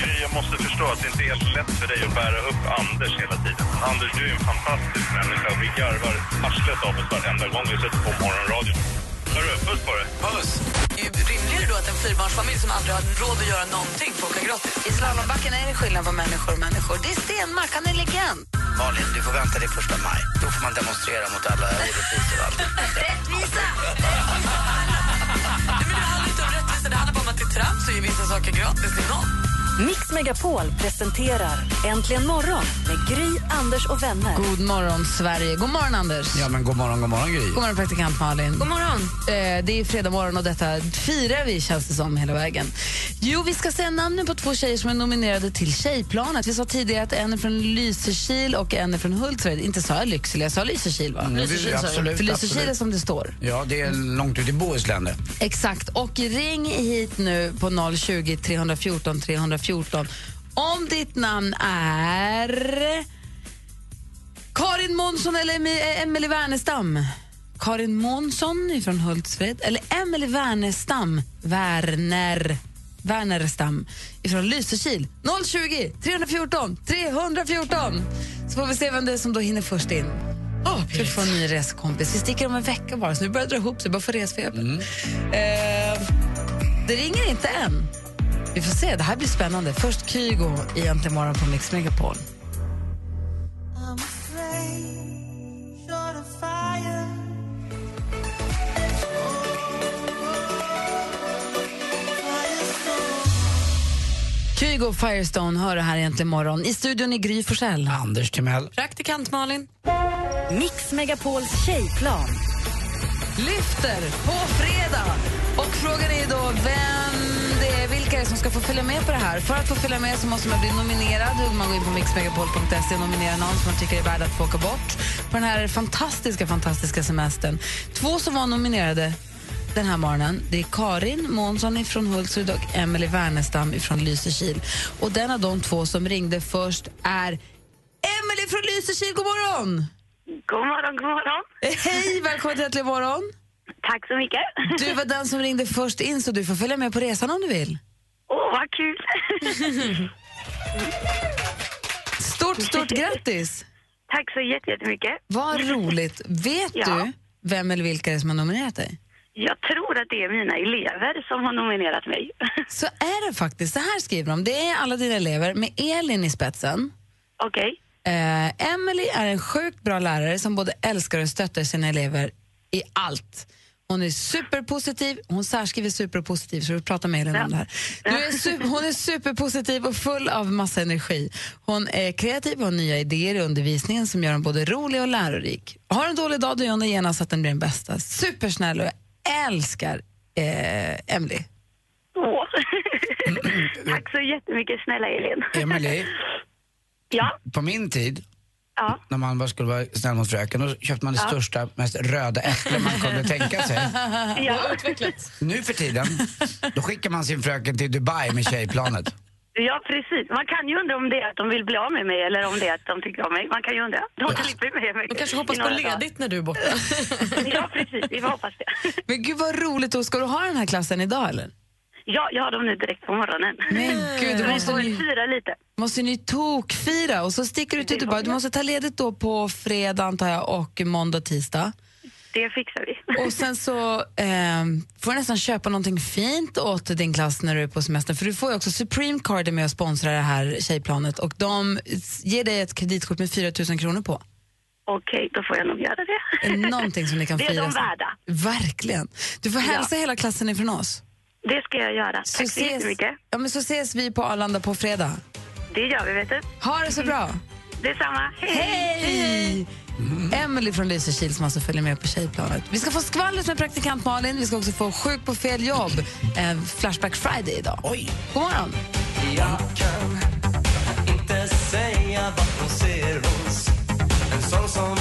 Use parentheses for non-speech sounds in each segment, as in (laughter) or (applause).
Gry, jag måste förstå att det inte är helt lätt för dig att bära upp Anders hela tiden. Anders, du är en fantastisk människa. Vi garvar arslet av oss varenda gång vi sätter på morgonradion. Hörru, puss på dig. Puss! Det är rimligare då att en fyrbarnsfamilj som aldrig har råd att göra någonting får åka gratis. I slalombacken är det skillnad på människor och människor. Det är Stenmark, han är legend. Malin, du får vänta till första maj. Då får man demonstrera mot alla orättvisor och allt. Rättvisa! (laughs) Nej, men det handlar inte om rättvisa, det handlar bara om att det är trams att ge vissa saker gratis till någon. Mix Megapol presenterar Äntligen morgon med Gry, Anders och vänner. God morgon, Sverige. God morgon, Anders. Ja, men god morgon, god morgon, Gry. God morgon, praktikant Malin. God morgon. Eh, det är fredag morgon och detta firar vi, känns det som, hela vägen. Jo, vi ska säga namnen på två tjejer som är nominerade till Tjejplanet. Vi sa tidigare att en är från Lysekil och en är från Hultsfred. Inte sa jag Lycksele, jag sa Lysekil, va? Mm, Lysekil, absolut, För Lysekil är absolut. som det står. Ja, det är långt ut i Bohuslän. Exakt. Och ring hit nu på 020 314 314 om ditt namn är Karin Månsson eller Emi- Emelie Wernestam. Karin Månsson från Hultsfred eller Emelie Wernestam, Werner, Wernerstam från Lysekil. 020 314 314. Så får vi se vem det är som då hinner först in. Oh, ska få en ny reskompis. Vi sticker om en vecka bara, så nu börjar det dra ihop sig. Bara få resfeber. Eh, det ringer inte än. Vi får se. Det här blir spännande. Först Kygo i Äntligen morgon på Mix Megapol. Kygo Firestone hör det här egentligen morgon. I studion i Gry Forssell. Anders Timell. Praktikant Malin. Mix Megapols tjejplan. lyfter på fredag. Och frågan är då vem vilka är det som ska få följa med på det här. För att få följa med så måste man bli nominerad. Man går in på mixmegapol.se och nominerar någon som man tycker är värd att få åka bort på den här fantastiska, fantastiska semestern. Två som var nominerade den här morgonen det är Karin Månsson från Hultsfred och Emelie Wernestam från Lysekil. Och den av de två som ringde först är Emelie från Lysekil. God morgon! God morgon, god morgon. Hej, välkommen till Äntligen morgon. Tack så mycket. Du var den som ringde först in så du får följa med på resan om du vill. Åh, vad kul. Stort, stort grattis! Tack så jätte- jättemycket. Vad roligt. Vet Ja. du vem eller vilka det är som har nominerat dig? Jag tror att det är mina elever som har nominerat mig. (laughs) Så är det faktiskt. Så här skriver de. Det är alla dina elever med Elin i spetsen. Okej. Eh, Emily är en sjukt bra lärare som både älskar och stöttar sina elever i allt. Hon är superpositiv, hon särskriver superpositiv så vi pratar med Elin om det här. Du är su- hon är superpositiv och full av massa energi. Hon är kreativ och har nya idéer i undervisningen som gör henne både rolig och lärorik. Har en dålig dag då gör hon det genast så att den blir den bästa. Supersnäll och jag älskar eh, Emily. Åh. Tack så jättemycket, snälla Elin. Emelie, Ja, på min tid, ja. när man bara skulle vara snäll mot fröken, då köpte man det största, mest röda äpple man kunde tänka sig. (laughs) ja. Nu för tiden, då skickar man sin fröken till Dubai med tjejplanet. Ja, precis. Man kan ju undra om det är att de vill bli av med mig eller om det är att de tycker om mig. Man kan ju undra. De slipper med mig. De kanske hoppas på ledigt när du är borta. Ja, precis. Vi hoppas det. (laughs) Men gud vad roligt. Och ska du ha den här klassen idag eller? Ja, jag har dem nu direkt på morgonen. Men gud, Vi (laughs) måste ni, fira lite. måste ni tokfira och så sticker du till Dubai. Du måste ta ledigt då på fredag antar jag och måndag, tisdag. Det fixar vi. (laughs) Och sen så ehm, får du nästan köpa någonting fint åt din klass när du är på semester. För du får ju också Supreme Card är med och sponsrar det här tjejplanet och de ger dig ett kreditkort med 4 000 kronor på. Okej, då får jag nog göra det. Någonting som ni kan (laughs) Det är fira. de värda. Verkligen. Du får hälsa hela klassen ifrån oss. Det ska jag göra. Så Tack så ses, jättemycket. ja, men så ses vi på Arlanda på fredag. Det gör vi, vet du. Ha det så bra. (laughs) Detsamma. Hej! Hej! Emily från Lysekil som alltså följer med på tjejplanet. Vi ska få skvallret med praktikant Malin. Vi ska också få Sjuk på fel jobb. Eh, Flashback Friday idag. Oj! God morgon! Jag kan inte säga vad hon ser hos En sån som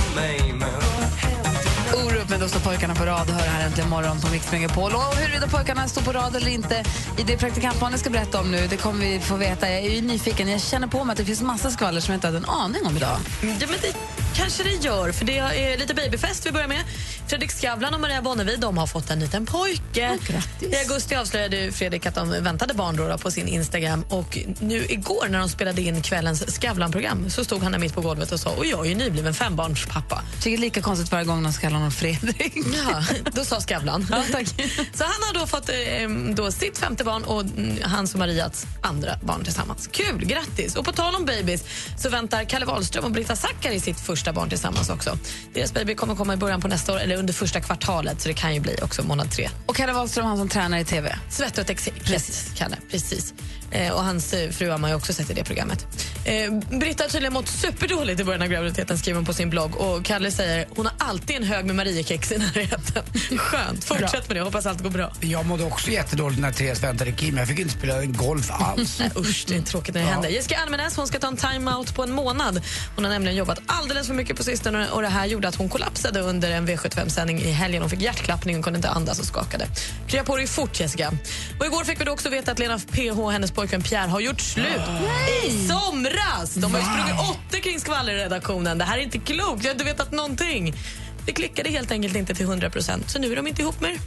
då står pojkarna på rad och hör här äntligen morgon på Mix Megapol. Och huruvida pojkarna står på rad eller inte i det praktikantbarnet ska berätta om nu, det kommer vi få veta. Jag är ju nyfiken. Jag känner på mig att det finns massa skvaller som jag inte hade en aning om idag. Ja, men det kanske det gör, för det är lite babyfest vi börjar med. Fredrik Skavlan och Maria Bonnevie de har fått en liten pojke. I augusti avslöjade Fredrik att de väntade barn då, då på sin Instagram. Och nu igår när de spelade in kvällens Skavlan-program så stod han där mitt på golvet och sa och jag är ju nybliven fembarnspappa. Tycker det är lika konstigt varje gång de ska kalla honom Fredrik. Ja, då sa Skavlan. Ja, tack. Så han har då fått eh, då sitt femte barn och hans och Marias andra barn tillsammans. Kul, grattis! Och på tal om babys så väntar Kalle Wahlström och Britta Zackari sitt första barn tillsammans också. Deras baby kommer komma i början på nästa år, eller under första kvartalet, så det kan ju bli också månad tre. Och Kalle Wahlström, han som tränar i TV. Svett och precis. Kalle, precis. Eh, och hans eh, fru har man ju också sett i det programmet. Eh, Britta har tydligen mått superdåligt i början av graviditeten skriver hon på sin blogg. Och Kalle säger hon har alltid en hög med Mariekex i närheten. (laughs) Skönt, fortsätt med det. Hoppas allt går bra. Jag mådde också jättedåligt när Therese väntade Kim. Jag fick inte spela golf alls. Nej, (laughs) usch, det är tråkigt när det händer. Jessica Almenäs hon ska ta en time-out på en månad. Hon har nämligen jobbat alldeles för mycket på sistone och det här gjorde att hon kollapsade under en V75-sändning i helgen. Hon fick hjärtklappning och kunde inte andas och skakade. Krya på dig fort, Jessica. Och igår fick vi också veta att Lena PH hennes pojkvän Pierre har gjort slut i somras. De har ju sprungit åtta kring skvallerredaktionen. Det här är inte klokt. Jag har inte vetat någonting. Det klickade helt enkelt inte till 100% så nu är de inte ihop mer.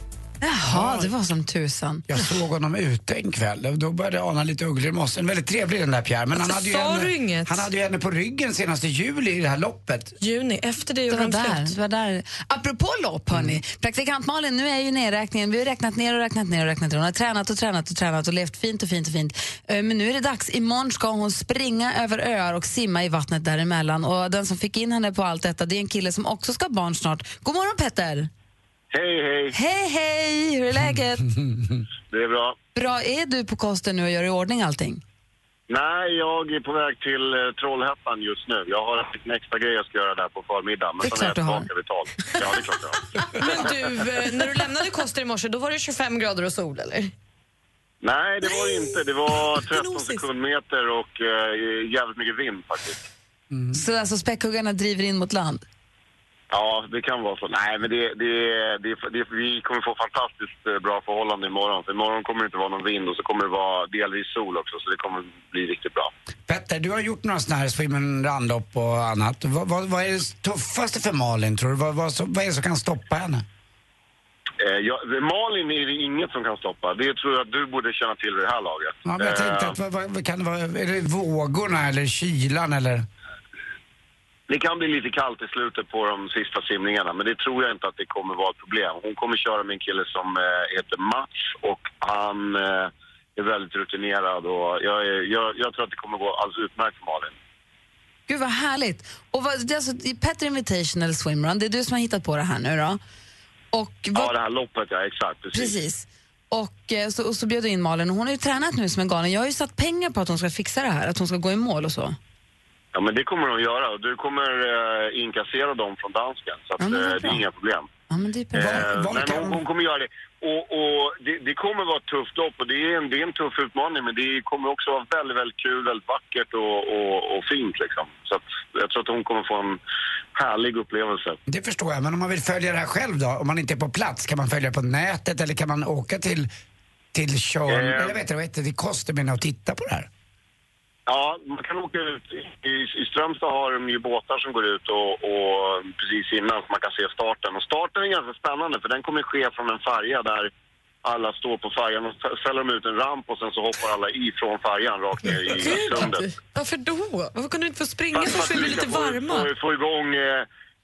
Jaha, det var som tusan. Jag såg honom ute en kväll och då började jag ana lite ugglor i mossen. Väldigt trevlig den där Pierre. Men han Alltså, hade, ju henne, du inget? han hade ju henne på ryggen senast i juli i det här loppet. Juni, efter det Det gjorde var de där. slut. Det var där. Apropå lopp, hörni. Praktikant Malin, nu är ju nedräkningen. Vi har räknat ner och räknat ner och räknat ner. Hon har tränat och tränat och tränat och levt fint och fint och fint. Eh, Men nu är det dags. Imorgon ska hon springa över öar och simma i vattnet däremellan. Och den som fick in henne på allt detta, det är en kille som också ska ha barn snart. God morgon Petter! Hej, hej. Hej, hej! Hur är läget? (laughs) Det är bra. Bra. Är du på kosten nu och gör i ordning allting? Nej, jag är på väg till eh, Trollhättan just nu. Jag har en extra grej jag ska göra där på förmiddagen. Men Det är sen klart är du jag har. tillbaka vid tolv. Ja, det är klart jag har. (laughs) Men du, eh, när du lämnade Koster i morse då var det 25 grader och sol, eller? Nej, det var det inte. Det var (laughs) 13 Gnosis. sekundmeter och eh, jävligt mycket vind faktiskt. Så alltså späckhuggarna driver in mot land? Ja, det kan vara så. Nej, men det, det, det, det, vi kommer få fantastiskt eh, bra förhållande imorgon. För imorgon kommer det inte vara någon vind och så kommer det vara delvis sol också. Så det kommer bli riktigt bra. Petter, du har gjort några sådana här swim and run-lopp och annat. Vad, vad, vad är det tuffaste för Malin tror du? Vad, vad, vad är det som kan stoppa henne? Eh, ja, Malin är det inget som kan stoppa. Det tror jag att du borde känna till vid det här laget. Ja, men jag tänkte Eh, att, vad, vad, kan det vara, är det vågorna eller kylan eller? Det kan bli lite kallt i slutet på de sista simningarna, men det tror jag inte att det kommer vara ett problem. Hon kommer köra med en kille som eh, heter Mats och han eh, är väldigt rutinerad och jag, är, jag, jag tror att det kommer gå alldeles utmärkt för Malin. Gud vad härligt. Och vad, det är alltså Petter Invitational Swimrun, det är du som har hittat på det här nu då? Och vad, Ja, det här loppet, ja exakt. Precis. Precis. Och, eh, så, och så bjöd du in Malin och hon har ju tränat nu som en galen. Jag har ju satt pengar på att hon ska fixa det här, att hon ska gå i mål och så. Ja, men det kommer hon göra och du kommer eh, inkassera dem från dansken. Så att, Ja, vad eh, det är inga problem. Ja, men det är. Eh, men hon, hon kommer göra det. Och, och det, det kommer vara ett tufft lopp och det är, en, det är en tuff utmaning men det kommer också vara väldigt, väldigt kul, väldigt vackert och, och, och fint liksom. Så att jag tror att hon kommer få en härlig upplevelse. Det förstår jag, men om man vill följa det här själv då? Om man inte är på plats, kan man följa det på nätet eller kan man åka till, till showen? Eh. Eller vet du, vad heter det, till Kostermin och titta på det här? Ja, man kan åka ut. I, i Strömstad har de ju båtar som går ut och, och precis innan så man kan se starten. Och starten är ganska spännande för den kommer ske från en färja där alla står på färjan och så ställer de ut en ramp och sen så hoppar alla ifrån färjan rakt ner i sundet. Varför då? Varför kunde du inte få springa För först att vi blir lite varma? Få, få igång, eh,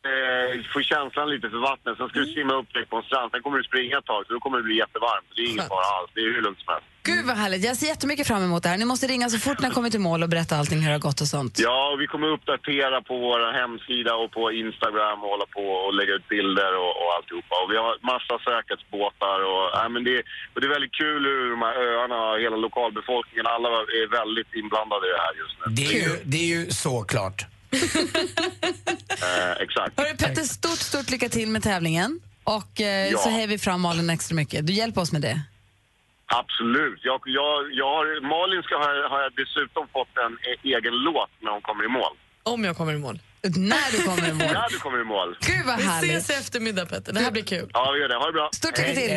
eh, få känslan lite för vattnet. Sen ska du simma upp direkt på en strand. Sen kommer du springa ett tag så då kommer det bli jättevarmt. Det är inget Skönt. fara alls. Det är hur lugnt som helst. Gud vad härligt. Jag ser jättemycket fram emot det här. Ni måste ringa så fort ni kommer till mål och berätta allting, hur det har gått och sånt. Ja, och vi kommer uppdatera på vår hemsida och på Instagram och hålla på och lägga ut bilder och, och alltihopa. Och vi har massa säkerhetsbåtar och, ja, men det, och det är väldigt kul hur de här öarna, hela lokalbefolkningen, alla är väldigt inblandade i det här just nu. Det är ju, det är ju såklart. (laughs) Eh, exakt. Hörru Petter, stort, stort lycka till med tävlingen. Och eh, Ja. så hejar vi fram Malin extra mycket. Du hjälper oss med det. Absolut. Jag, jag, jag har, Malin ska ha, har jag dessutom fått en e- egen låt när hon kommer i mål. Om jag kommer i mål. När du kommer i mål. Ja, du kommer i mål. Gud vad Vi härligt. ses i eftermärmiddag Petter, det här blir kul. Ja, vi gör det. Ha det bra. Stort lycka till.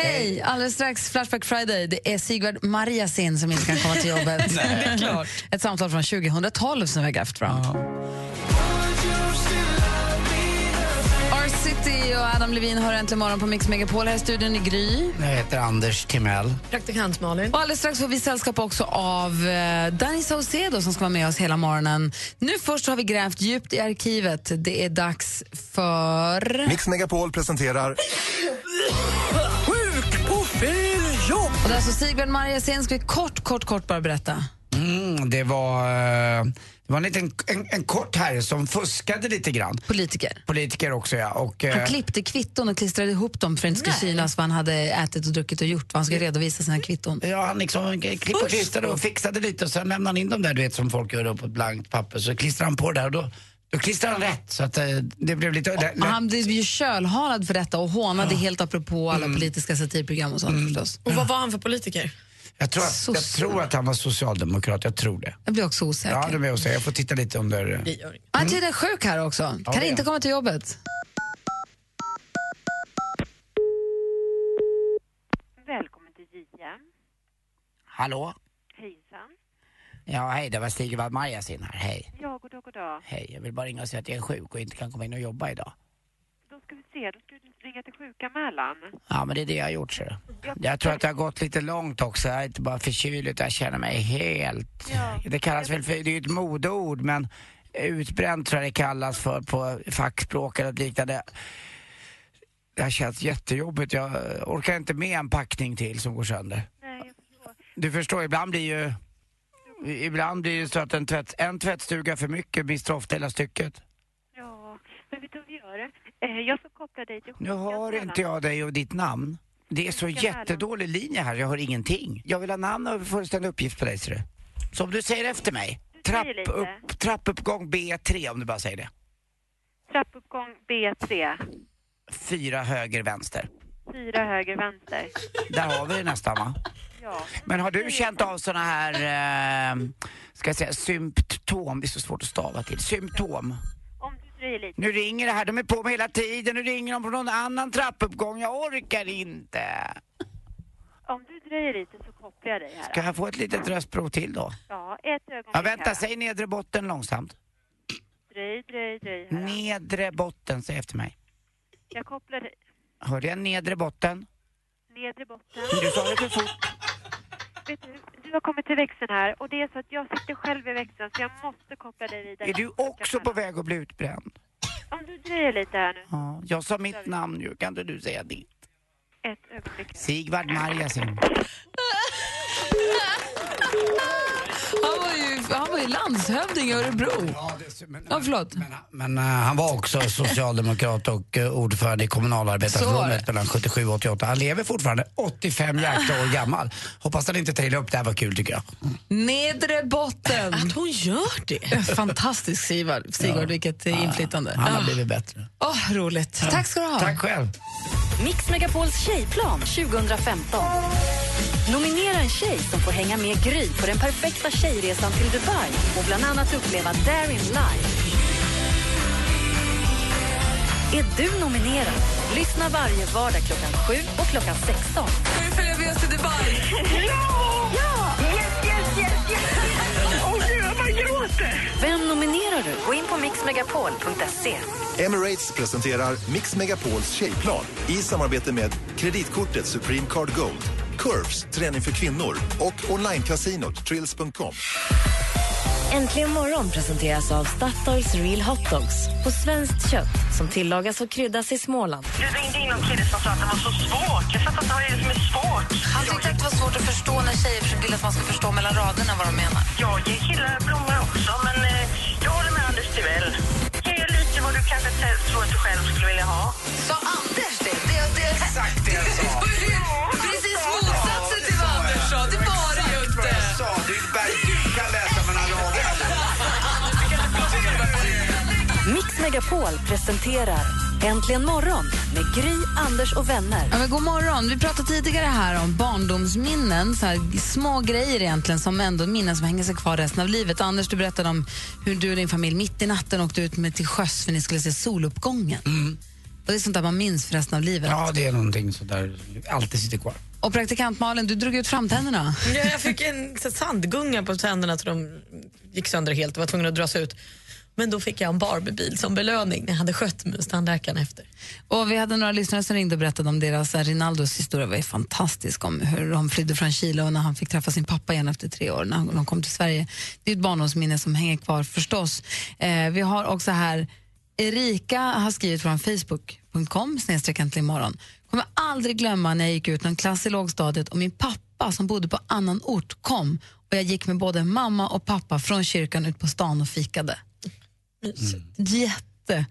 Hej, Alldeles strax Flashback Friday. Det är Sigvard Marjasin som inte kan komma till jobbet. Nej. (laughs) Det är klart. Ett samtal från 2012 som vi har grävt fram. R-City och Adam Levine har äntligen morgon på Mix Megapol. Här i studion i Gry. Jag heter Anders Timell. Praktikant Malin. Och alldeles strax får vi sällskap också av eh, Danny Saucedo som ska vara med oss hela morgonen. Nu först har vi grävt djupt i arkivet. Det är dags för... Mix Megapol presenterar Sjuk på fel jobb! Och det är alltså Sigvard Marjasin. Ska vi kort, kort, kort bara berätta? Mm, det var, eh, det var en, liten, en, en kort herre som fuskade lite grann. Politiker. Politiker också ja. Och, eh, Han klippte kvitton och klistrade ihop dem för att det inte skulle synas vad han hade ätit och druckit och gjort. Vad han skulle redovisa sina kvitton. Ja, han liksom klippte och klistrade och fixade lite och sen lämnade han in dem där du vet som folk gör upp på ett blankt papper. Så klistrade han på det där och då, då klistrade han rätt så att eh, det blev lite... lä- Och han blev ju kölhalad för detta och hånade helt apropå alla politiska satirprogram och sånt förstås. Och vad var han för politiker? Jag tror, att, jag tror att han var socialdemokrat, jag tror det. Jag blir också osäker. Ja, det blir jag osäker. Jag får titta lite under... Han är sjuk här också. Ja, kan det inte komma till jobbet. Välkommen till JM. Hallå? Hejsan. Ja, hej, det var Stig Marjasin här. Hej. Ja, goddag, goddag. Hej, jag vill bara ringa och säga att jag är sjuk och inte kan komma in och jobba idag. Ska vi se, då ska du ringa till sjukanmälan. Ja, men det är det jag har gjort, ser. Jag tror att det har gått lite långt också. Jag är inte bara förkyld utan jag känner mig helt... Ja. Det kallas väl för... Det är ju ett modeord, men utbränd tror jag det kallas för på fackspråk eller liknande. Det har känts jättejobbigt. Jag orkar inte med en packning till som går sönder. Nej, jag förstår. Du förstår, ibland blir ju... Ibland blir det så att en, tvätt, en tvättstuga för mycket mister ofta hela stycket. Eh, jag ska koppla dig till Nu hör inte jag dig och ditt namn. Det är så jättedålig linje här, jag hör ingenting. Jag vill ha namn och fullständig uppgift på dig, ser du. Så om du säger efter mig. Trapp upp, trappuppgång B3 om du bara säger det. Trappuppgång B3. Fyra höger, vänster. Fyra höger, vänster. Där har vi det nästan va? Ja. Men har du känt av såna här, eh, ska jag säga, symptom? Det är så svårt att stava till. Symptom. Lite. Nu ringer det här, de är på mig hela tiden. Nu ringer de på någon annan trappuppgång. Jag orkar inte. Om du dröjer lite så kopplar jag dig här. Ska jag få ett litet röstprov till då? Ja, ett ögonblick Ja, vänta, här. säg nedre botten långsamt. Dröj, dröj, dröj. Här. Nedre botten, säg efter mig. Jag kopplar dig. Hörde jag nedre botten? Nedre botten. Du sa det för fort. Vet du, du har kommit till växeln här och det är så att jag sitter själv i växeln så jag måste koppla dig vidare. Är du också på väg att bli utbränd? Om du dröjer lite här nu. Ja, jag sa mitt namn ju. Kan inte du säga ditt? Ett ögonblick. Sigvard Marjasin. (laughs) Han var han var ju landshövding i Örebro. Ja, förlåt. Men eh, han var också socialdemokrat och uh, ordförande i kommunalarbetarförbundet mellan 77 och 88. Han lever fortfarande, 85 jäkla år gammal. Hoppas han inte trillar upp, det här var kul tycker jag. Nedre botten. Att hon gör det. Fantastisk Sigvard, Sigvard Ja. vilket eh, inflytande. Han har blivit bättre. Åh, roligt. Tack ska du ha. Tack själv. Mix Megapols tjejplan 2015. Nominera en tjej som får hänga med Gry på den perfekta tjejresan till Dubai och bland annat uppleva Darin live. Är du nominerad? Lyssna varje vardag klockan 7 och klockan 16. Ska vi följa med oss till Dubai? Ja! Yes, yes, yes, yes! Åh, gud, bara gråter! Vem nominerar du? Gå in på mixmegapol.se. Emirates presenterar Mix Megapols tjejplan i samarbete med kreditkortet Supreme Card Gold, Curves, träning för kvinnor och onlinekasinot Trills.com. Äntligen morgon presenteras av Statoils Real Hot Dogs på svenskt kött som tillagas och kryddas i Småland. Du ringde in någon kille som sa att det var så svårt. Jag fattar inte vad det är som är svårt. Han tyckte att det var svårt att förstå när tjejer vill att man ska förstå mellan raderna vad de menar. Jag ger killar blommor också, men eh, jag håller med Anders Timell. Ge lite vad du kanske tror att du själv skulle vilja ha. Sa Anders det? det, det Exakt det jag sa. (laughs) Megapol presenterar Äntligen morgon med Gry, Anders och vänner. Ja, men god morgon. Vi pratade tidigare här om barndomsminnen, så här små grejer egentligen som ändå minnen som hänger sig kvar resten av livet. Anders, du berättade om hur du och din familj mitt i natten åkte ut med till sjöss för ni skulle se soluppgången. Och det är sånt där man minns för resten av livet. Ja, det är någonting som där alltid sitter kvar. Och praktikant Malin, du drog ut framtänderna. Ja, jag fick en sandgunga på tänderna så de gick sönder helt och var tvungen att dras ut. Men då fick jag en Barbiebil som belöning när jag hade skött mig hos tandläkaren efter. Och vi hade några lyssnare som ringde och berättade om deras, eh, Rinaldos historia var ju fantastisk om hur de flydde från Chile och när han fick träffa sin pappa igen efter tre år när de kom till Sverige. Det är ett barndomsminne som hänger kvar förstås. Eh, vi har också här, Erika har skrivit från facebook.com snedstreck imorgon. Kommer aldrig glömma när jag gick ut någon klass i lågstadiet och min pappa som bodde på annan ort kom och jag gick med både mamma och pappa från kyrkan ut på stan och fikade. Jätte.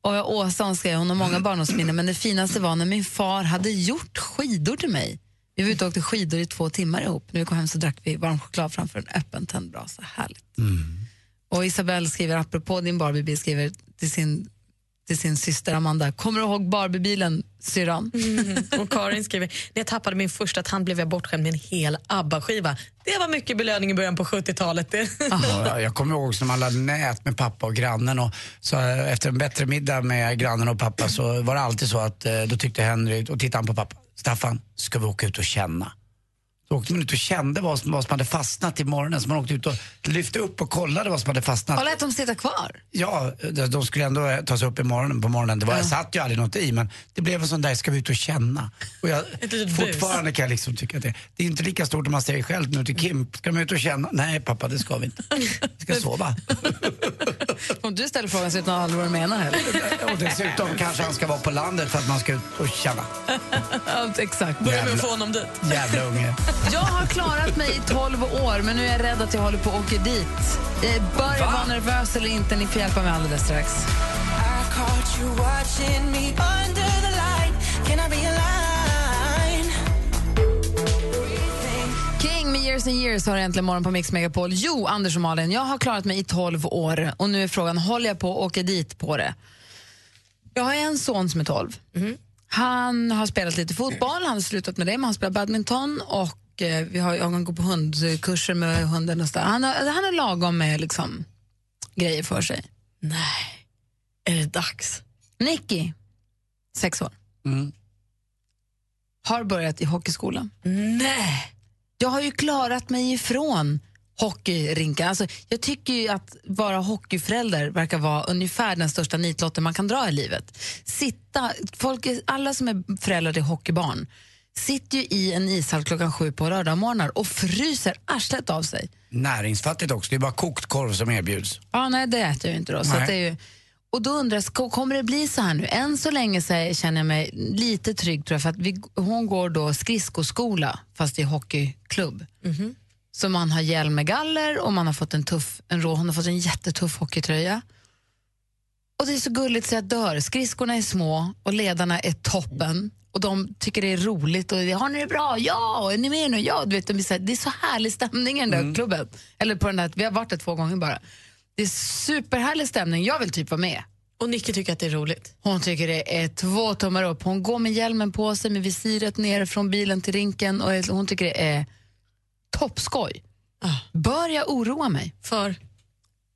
Och Åsa skrev, hon har många barndomsminnen men det finaste var när min far hade gjort skidor till mig. Vi var ute och åkte skidor i två timmar ihop. När vi kom hem så drack vi varm choklad framför en öppen tändbrasa. Härligt. Och Isabelle skriver, apropå din Barbiebil, skriver till sin, till sin syster Amanda, kommer du ihåg Barbiebilen syrran? Och Karin skriver, när jag tappade min första tand blev jag bortskämd med en hel ABBA-skiva. Det var mycket belöning i början på 70-talet. det. Ja, jag kommer ihåg när man hade nät med pappa och grannen och så eh, efter en bättre middag med grannen och pappa så var det alltid så att eh, då tyckte Henry, och tittade han på pappa, Staffan, ska vi åka ut och känna? Då åkte man ut och kände vad som, vad som hade fastnat i morgonen. Så man åkte ut och lyfte upp och kollade vad som hade fastnat. Och lät dem sitta kvar? Ja, de, de skulle ändå eh, ta sig upp i morgonen, på morgonen. Det var, Jag satt ju aldrig något i, men det blev en sån där, ska vi ut och känna? Och jag, (laughs) fortfarande kan jag liksom tycka att det, det är inte lika stort om man säger själv nu till Kim, ska de ut och känna? Nej pappa, det ska vi inte. Vi ska sova. (laughs) Om du ställer frågan så vet man aldrig vad du menar heller. Och dessutom kanske han ska vara på landet för att man ska ut och känna. (laughs) Ja, exakt. Börja med att få honom dit. Jävla unge. Jag har klarat mig i 12 år, men nu är jag rädd att jag håller på att åka dit. Jag börjar vara nervös eller inte. Ni får hjälpa mig alldeles strax. King med Years and Years har äntligen morgon på Mix Megapol. Jo, Anders och Malin, jag har klarat mig i 12 år och nu är frågan, håller jag på att åka dit på det? Jag har en son som är 12. Han har spelat lite fotboll, han har slutat med det, men han spelar badminton och eh, vi har, jag går på hundkurser med hunden och så. Han har, han har lagom med liksom, grejer för sig. Nej, är det dags? Nicky, sex år, Mm. har börjat i hockeyskolan. Nej! Jag har ju klarat mig ifrån hockeyrinken. Alltså, jag tycker ju att vara hockeyförälder verkar vara ungefär den största nitlotten man kan dra i livet. Sitta, folk, alla som är föräldrar till hockeybarn sitter ju i en ishall klockan sju på lördagmorgnar och fryser arslet av sig. Näringsfattigt också, det är bara kokt korv som erbjuds. Ja, nej, det äter jag ju inte då. Så Nej. att det är ju, och då undrar jag, kommer det bli så här nu? Än så länge så känner jag mig lite trygg tror jag, för att vi, hon går då skridskoskola fast i hockeyklubb. Så man har hjälm med galler och man har fått en tuff, en rå, hon har fått en jättetuff hockeytröja. Och det är så gulligt så jag dör. Skridskorna är små och ledarna är toppen. Och de tycker det är roligt och har ni det bra? Ja! Är ni med nu? Ja! Du vet, de är så här, det är så härlig stämning i den där klubben. Eller på den där, vi har varit där två gånger bara. Det är superhärlig stämning. Jag vill typ vara med. Och Nicky tycker att det är roligt. Hon tycker det är två tummar upp. Hon går med hjälmen på sig med visiret ner från bilen till rinken och hon tycker det är toppskoj. Bör jag oroa mig? För?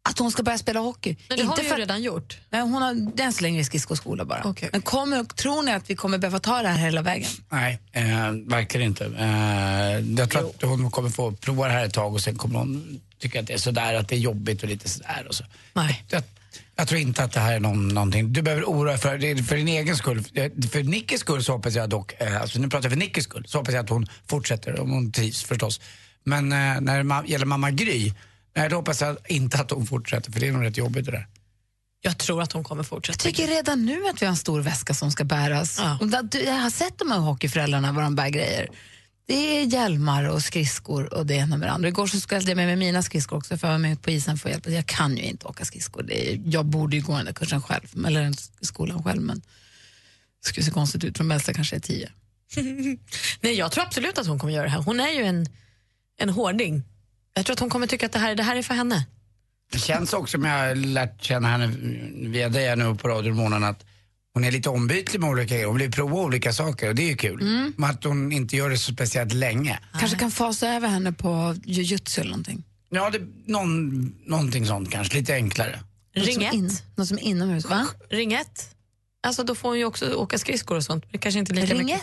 Att hon ska börja spela hockey. Men det har hon ju för- redan gjort. Nej, hon har än så länge i skridskoskola bara. Men kommer, tror ni att vi kommer behöva ta det här hela vägen? Nej, eh, verkligen inte. Eh, jag tror att hon kommer få prova det här ett tag och sen kommer hon tycka att det är sådär, att det är jobbigt och lite sådär. Och så. Nej. Jag, jag tror inte att det här är någon, någonting du behöver oroa dig för. För din egen skull. Eh, För Nickis skull så hoppas jag dock, eh, alltså nu pratar jag för Nickis skull, så hoppas jag att hon fortsätter, om hon trivs förstås. Men eh, när det gäller mamma Gry, nej, då hoppas jag inte att hon fortsätter för det är nog rätt jobbigt det där. Jag tror att hon kommer fortsätta. Jag tycker redan nu att vi har en stor väska som ska bäras. Du- Jag har sett de här hockeyföräldrarna vad de bär grejer. Det är hjälmar och skridskor och det ena med det andra. Igår så skulle jag med mig mina skridskor också för jag var med på isen för att hjälpa. Jag kan ju inte åka skridskor. Det är, jag borde ju gå den där kursen själv, eller den skolan själv men det skulle se konstigt ut för de äldsta kanske är tio. (laughs) Nej, jag tror absolut att hon kommer göra det här. Hon är ju en, en hårding. Jag tror att hon kommer tycka att det här, det här är för henne. Det känns också, om jag har lärt känna henne via dig här nu på radion morgonen att hon är lite ombytlig med olika grejer. Hon vill prova olika saker och det är ju kul. Mm. Men att hon inte gör det så speciellt länge. Kanske kan fasa över henne på jujutsu eller någonting. Ja, det, någon, någonting sånt kanske, lite enklare. Något Ring som ett. in- Något som är inomhus, va? Ring ett. Alltså då får hon ju också åka skridskor och sånt. Men det kanske inte lika Ring mycket.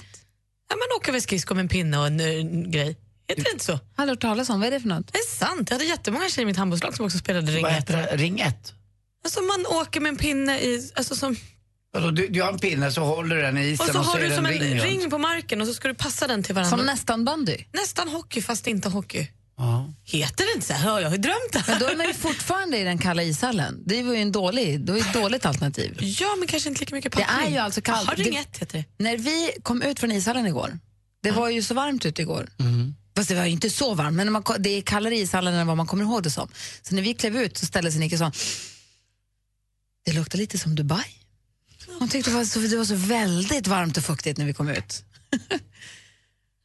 Ja, men åka väl skridskor med en pinne och en, eh, grej. Heter det inte så? Aldrig hört talas om. Vad är det för något? Det är sant. Jag hade jättemånga tjejer i mitt handbollslag som också spelade ring Vad ett. heter det? Ring ett? Alltså man åker med en pinne i... Alltså som, Alltså, du, du har en pinne så håller du den i isen och så har är du det som en ring ring, på marken och så ska du passa den till varandra. Som nästan bandy. Nästan hockey fast inte hockey. Ja. Heter det inte så här? Jag har drömt det Men då är man ju fortfarande i den kalla ishallen. Det var ju en dålig, det var ett dåligt alternativ. Ja, men kanske inte lika mycket Det packning. är ju alltså kallt. Jaha, ring Det- ett heter det. När vi kom ut från ishallen igår, det var ju så varmt ute igår. Mm. Fast det var ju inte så varmt, men när man, det är kallare i ishallen än vad man kommer ihåg det som. Så när vi klev ut så ställde sig Nicky och sa, det luktar lite som Dubai. Hon tyckte det var, så, det var så väldigt varmt och fuktigt när vi kom ut. (laughs)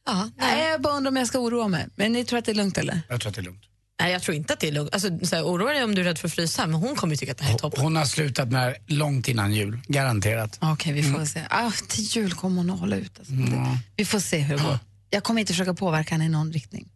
Ja, Nej, jag bara undrar om jag ska oroa mig. Men ni tror att det är lugnt eller? Jag tror att det är lugnt. Nej, jag tror inte att det är lugnt. Alltså, så här, oroa dig om du är rädd för att frysa, men hon kommer ju tycka att det här är toppen. Hon har slutat med det här långt innan jul, garanterat. Okej, vi får se. Ah, till jul kommer hon att hålla ut. Alltså. Det- Vi får se hur det går. Jag kommer inte försöka påverka henne i någon riktning.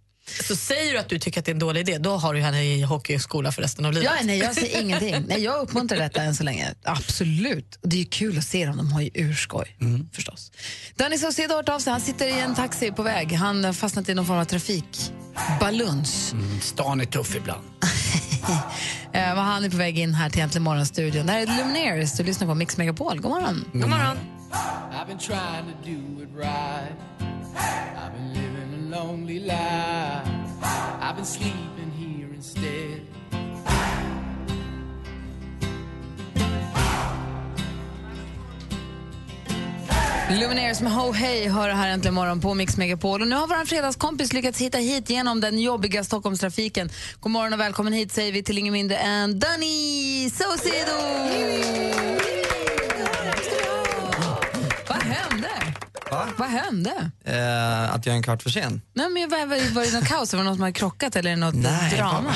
Så säger du att du tycker att det är en dålig idé, då har du henne i hockeyskola för resten av livet. Ja, nej, jag säger ingenting. Nej, jag uppmuntrar detta än så länge. Absolut. Och det är ju kul att se dem. De har ju urskoj, förstås. Danny Saucedo har hört av sig. Han sitter i en taxi på väg. Han har fastnat i någon form av trafikbaluns. Mm, stan är tuff ibland. (laughs) Eh, han är på väg in här till Äntligen morgonstudion. Det här är Lumineers. Du lyssnar på Mix Megapol. God morgon. God morgon. Lonely life. I've been sleeping here instead. Lumineers med Ho Hey hör här äntligen morgon på Mix Megapol. Och nu har vår fredagskompis lyckats hitta hit genom den jobbiga Stockholmstrafiken. God morgon och välkommen hit säger vi till ingen mindre än Danny Saucedo! Vad hände? Eh, att jag är en kvart för sen? Nej, men var, var, var det något kaos? Var det någon som hade krockat eller är det något Nej, drama? bara-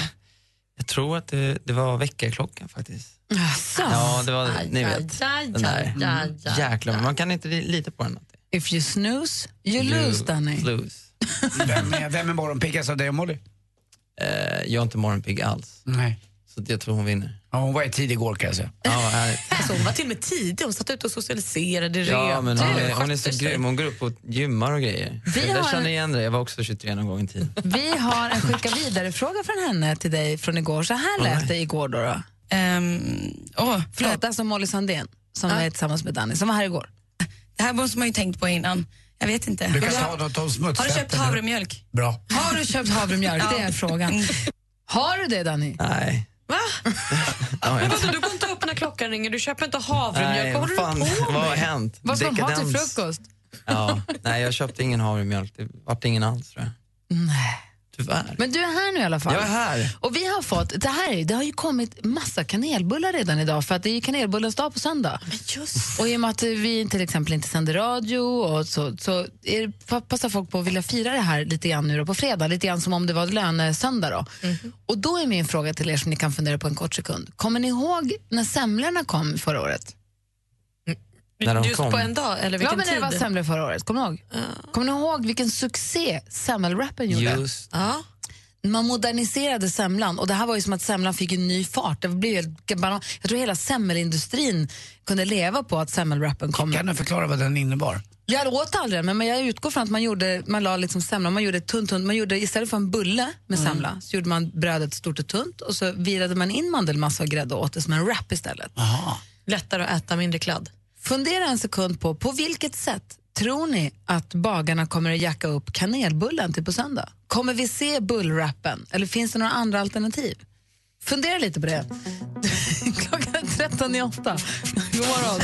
Jag tror att det, det var väckarklockan faktiskt. Jaså? Ja, det var, ni vet. den där. Jäklar, man kan inte li- lita på den. If you snooze, you lose, Danny. Lose. Vem är, vem är morgonpiggast av dig och Molly? Eh, jag är inte morgonpigg alls. Nej. Så jag tror hon vinner. Ja, hon var i tid igår kan jag säga. Ja, härligt. Alltså, hon var till och med tidig. Hon satt ute och socialiserade, Ja, men hon är, hon är så grym. Hon går upp och gymmar och grejer. Vi jag har- känner igen det. Jag var också 23 någon gång i tiden. Vi har en skicka vidare-fråga från henne till dig från igår. Så här lät det igår då. då. oh, Förlåt, alltså Molly Sandén som är tillsammans med Danny, som var här igår. Det här måste man ju tänkt på innan. Jag vet inte. Du kan ta något om. Har du köpt havremjölk? Bra. Har du köpt havremjölk? Det är Ja. frågan. (laughs) Har du det, Danny? Nej. Va? (laughs) Ja, vadå, du går inte upp när klockan ringer, du köper inte havremjölk. Vad håller fan, du på vad har hänt? Vad ska de ha till frukost? Ja, nej, jag köpte ingen havremjölk. Det vart ingen alls tror jag. Nej. Tyvärr. Men du är här nu i alla fall. Jag är här. Och vi har fått, det, här, är- det har ju kommit massa kanelbullar redan idag för att det är ju kanelbullens dag på söndag. Och i och med att vi till exempel inte sänder radio och så, så är, passar folk på att vilja fira det här lite grann nu då på fredag, lite grann som om det var lönesöndag då. Och då är min fråga till er som ni kan fundera på en kort sekund. Kommer ni ihåg när semlorna kom förra året? När de Just kom. på en dag, eller Ja, vilken men när det var tid? semlor förra året, kommer ni ihåg? Kommer ni ihåg vilken succé semmelwrappen gjorde? Just. Ja. Man moderniserade semlan och det här var ju som att semlan fick en ny fart. Det blev. Jag tror hela semmelindustrin kunde leva på att semmelwrappen kom. Kan du förklara vad den innebar? Jag åt aldrig men jag utgår från att man gjorde, man la liksom semlan, man gjorde tunt, tunt, man gjorde istället för en bulle med Mm. semla så gjorde man brödet stort och tunt och så virade man in mandelmassa och grädde och åt det som en wrap istället. Lättare att äta, mindre kladd. Fundera en sekund på, på vilket sätt tror ni att bagarna kommer att jacka upp kanelbullen till på söndag? Kommer vi se bullrappen eller finns det några andra alternativ? Fundera lite på det. (laughs) Klockan är 13 i åtta. God morgon.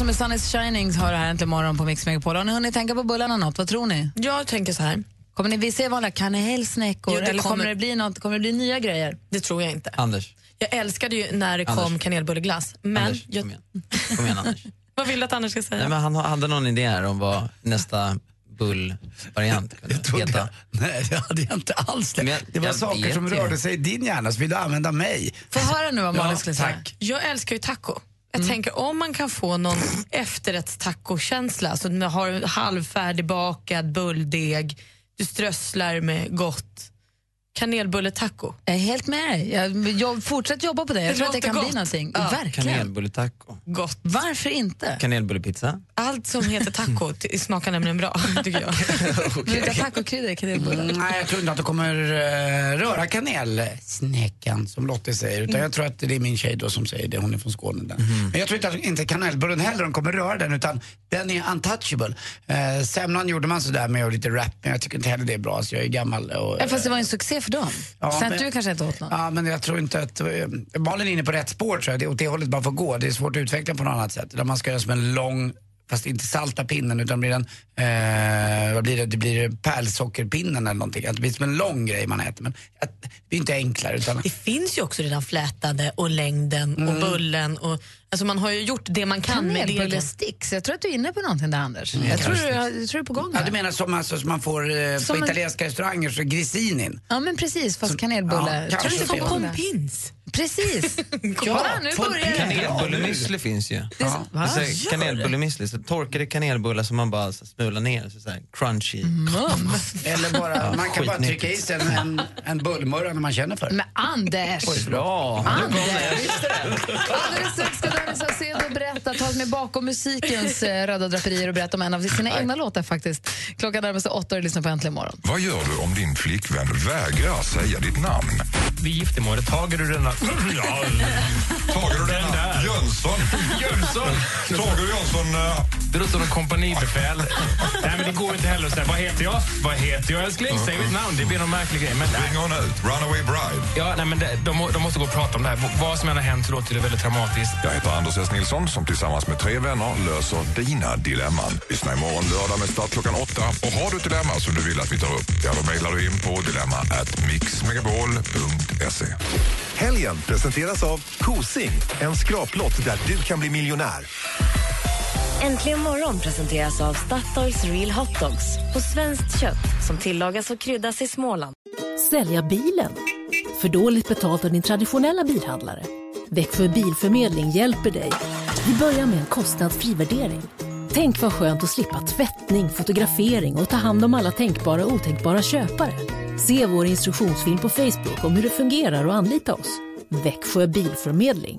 Axel Ingrosso med Sun is shining har det här äntligen morgon på Mix Megapol. Har ni hunnit tänka på bullarna något? Vad tror ni? Jag tänker så här. Kommer ni vi se vanliga kanelsnäckor Jo, det eller kommer... kommer- det bli något, kommer det bli nya grejer? Det tror jag inte. Anders. Jag älskade ju när det kom Anders. kanelbulleglass. Men Anders, jag, kom igen. Kom igen Anders. (laughs) vad vill du att Anders ska säga? Nej, men han hade någon idé här om vad nästa bullvariant kunde heta. Nej, det hade jag inte alls. Det, jag- det var jag saker som rörde sig i din hjärna, så vill du använda mig. Få höra nu vad Malin Ja, skulle säga. tack. Jag älskar ju taco. Jag tänker om man kan få någon efterrättstacokänsla, så du har halvfärdig bakad bulldeg, du strösslar med gott. Kanelbulletaco. Jag är helt med dig. Jag, jag fortsätt jobba på det. Jag Det tror att det kan bli gott. någonting. Ja. Verkligen. Kanelbulletaco. Gott. Varför inte? Kanelbullepizza. Allt som heter taco (laughs) smakar nämligen bra, (laughs) tycker jag. Vilka tacokryddor i kanelbullar? Mm, nej, jag tror inte att du kommer uh, röra kanelsnäckan som Lottie säger. Utan jag tror att det är min tjej då som säger det, hon är från Skåne. Där. Men jag tror inte att inte kanelbullen heller de kommer röra den utan den är untouchable. Uh, semlan gjorde man sådär med och lite rap men jag tycker inte heller det är bra. Så jag är gammal och, Ja, fast det var en succé för dem. Ja, Sen men- att du kanske inte åt något. Ja, men jag tror inte att... Malin är inne på rätt spår tror jag. Det är åt det hållet man får gå. Det är svårt att utveckla på något annat sätt. Där man ska göra som en lång, fast inte salta pinnen utan blir en, eh, vad blir det, det blir pärlsockerpinnen eller någonting. Att det blir som en lång grej man äter. Men att, det är inte enklare utan... Det finns ju också redan flätade och längden och bullen. Och, alltså man har ju gjort det man kan med degen. Kanelbullesticks. Jag tror att du är inne på någonting där, Anders. jag, tror, jag, jag tror du är på gång Ja, du menar som, alltså, som man får eh, Som på en- italienska restauranger, så grissinin. Ja, men precis. Fast kanelbulle. Ja, tror du inte det. på gång Pins. Precis. (laughs) Kolla, nu börjar. Kanelbullemüsli finns ju. Va? Alltså, kanelbullemüsli, torkade kanelbullar som man bara så smular ner, så, så här crunchy. Eller bara, Ja, man kan bara trycka i sig en, en, en bullmurra när man känner för det. Men Anders! Oj, bra. Anders! Alldeles strax ska Danny Saucedo berätta, ta oss med bakom musikens eh, röda draperier och berätta om en av sina egna låtar faktiskt. Klockan närmar sig åtta och du lyssnar på Äntligen morgon. Vad gör du om din flickvän vägrar säga ditt namn? Vid giftermålet, tager du denna... (clears throat) Ja, Tager du den denna där. Jönsson? Jönsson! Tager Jönsson... eh, Det låter som en kompanibefäl. Nej, men det går inte heller att säga vad heter jag? Vad heter jag älskling? Säg mitt namn. Det blir någon märklig grej. Men, Ring hon ut. Runaway bride. ja, nej, men det, de, de måste gå och prata om det här. Vad som än har hänt så låter det väldigt dramatiskt. Jag heter Anders S. Nilsson som tillsammans med tre vänner löser dina dilemman. Lyssna imorgon lördag med start klockan åtta. Och har du ett dilemma som du vill att vi tar upp, ja då mejlar du in på dilemma at mixmegapol.se. Helgen presenteras av Kosing, en skraplott där du kan bli miljonär. Äntligen morgon presenteras av Statoils Real Hot Dogs på svenskt kött som tillagas och kryddas i Småland. Sälja bilen? För dåligt betalt av din traditionella bilhandlare? Växjö Bilförmedling hjälper dig. Vi börjar med en kostnadsfri värdering. Tänk vad skönt att slippa tvättning, fotografering och ta hand om alla tänkbara och otänkbara köpare. Se vår instruktionsfilm på Facebook om hur det fungerar och anlita oss. Växjö Bilförmedling.